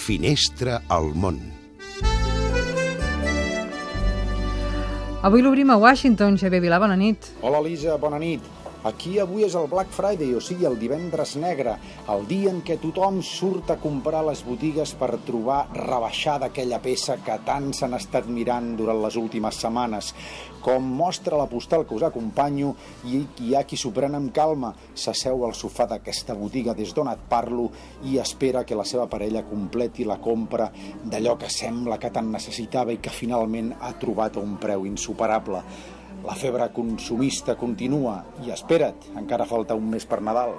Finestra al món. Avui l'obrim a Washington, Xavier Vilà, bona nit. Hola, Lisa, bona nit. Aquí avui és el Black Friday, o sigui, el divendres negre, el dia en què tothom surt a comprar les botigues per trobar rebaixada aquella peça que tant s'han estat mirant durant les últimes setmanes. Com mostra la postal que us acompanyo, i hi ha qui s'ho pren amb calma, s'asseu al sofà d'aquesta botiga des d'on et parlo i espera que la seva parella completi la compra d'allò que sembla que tant necessitava i que finalment ha trobat a un preu insuperable. La febre consumista continua i espera't, encara falta un mes per Nadal.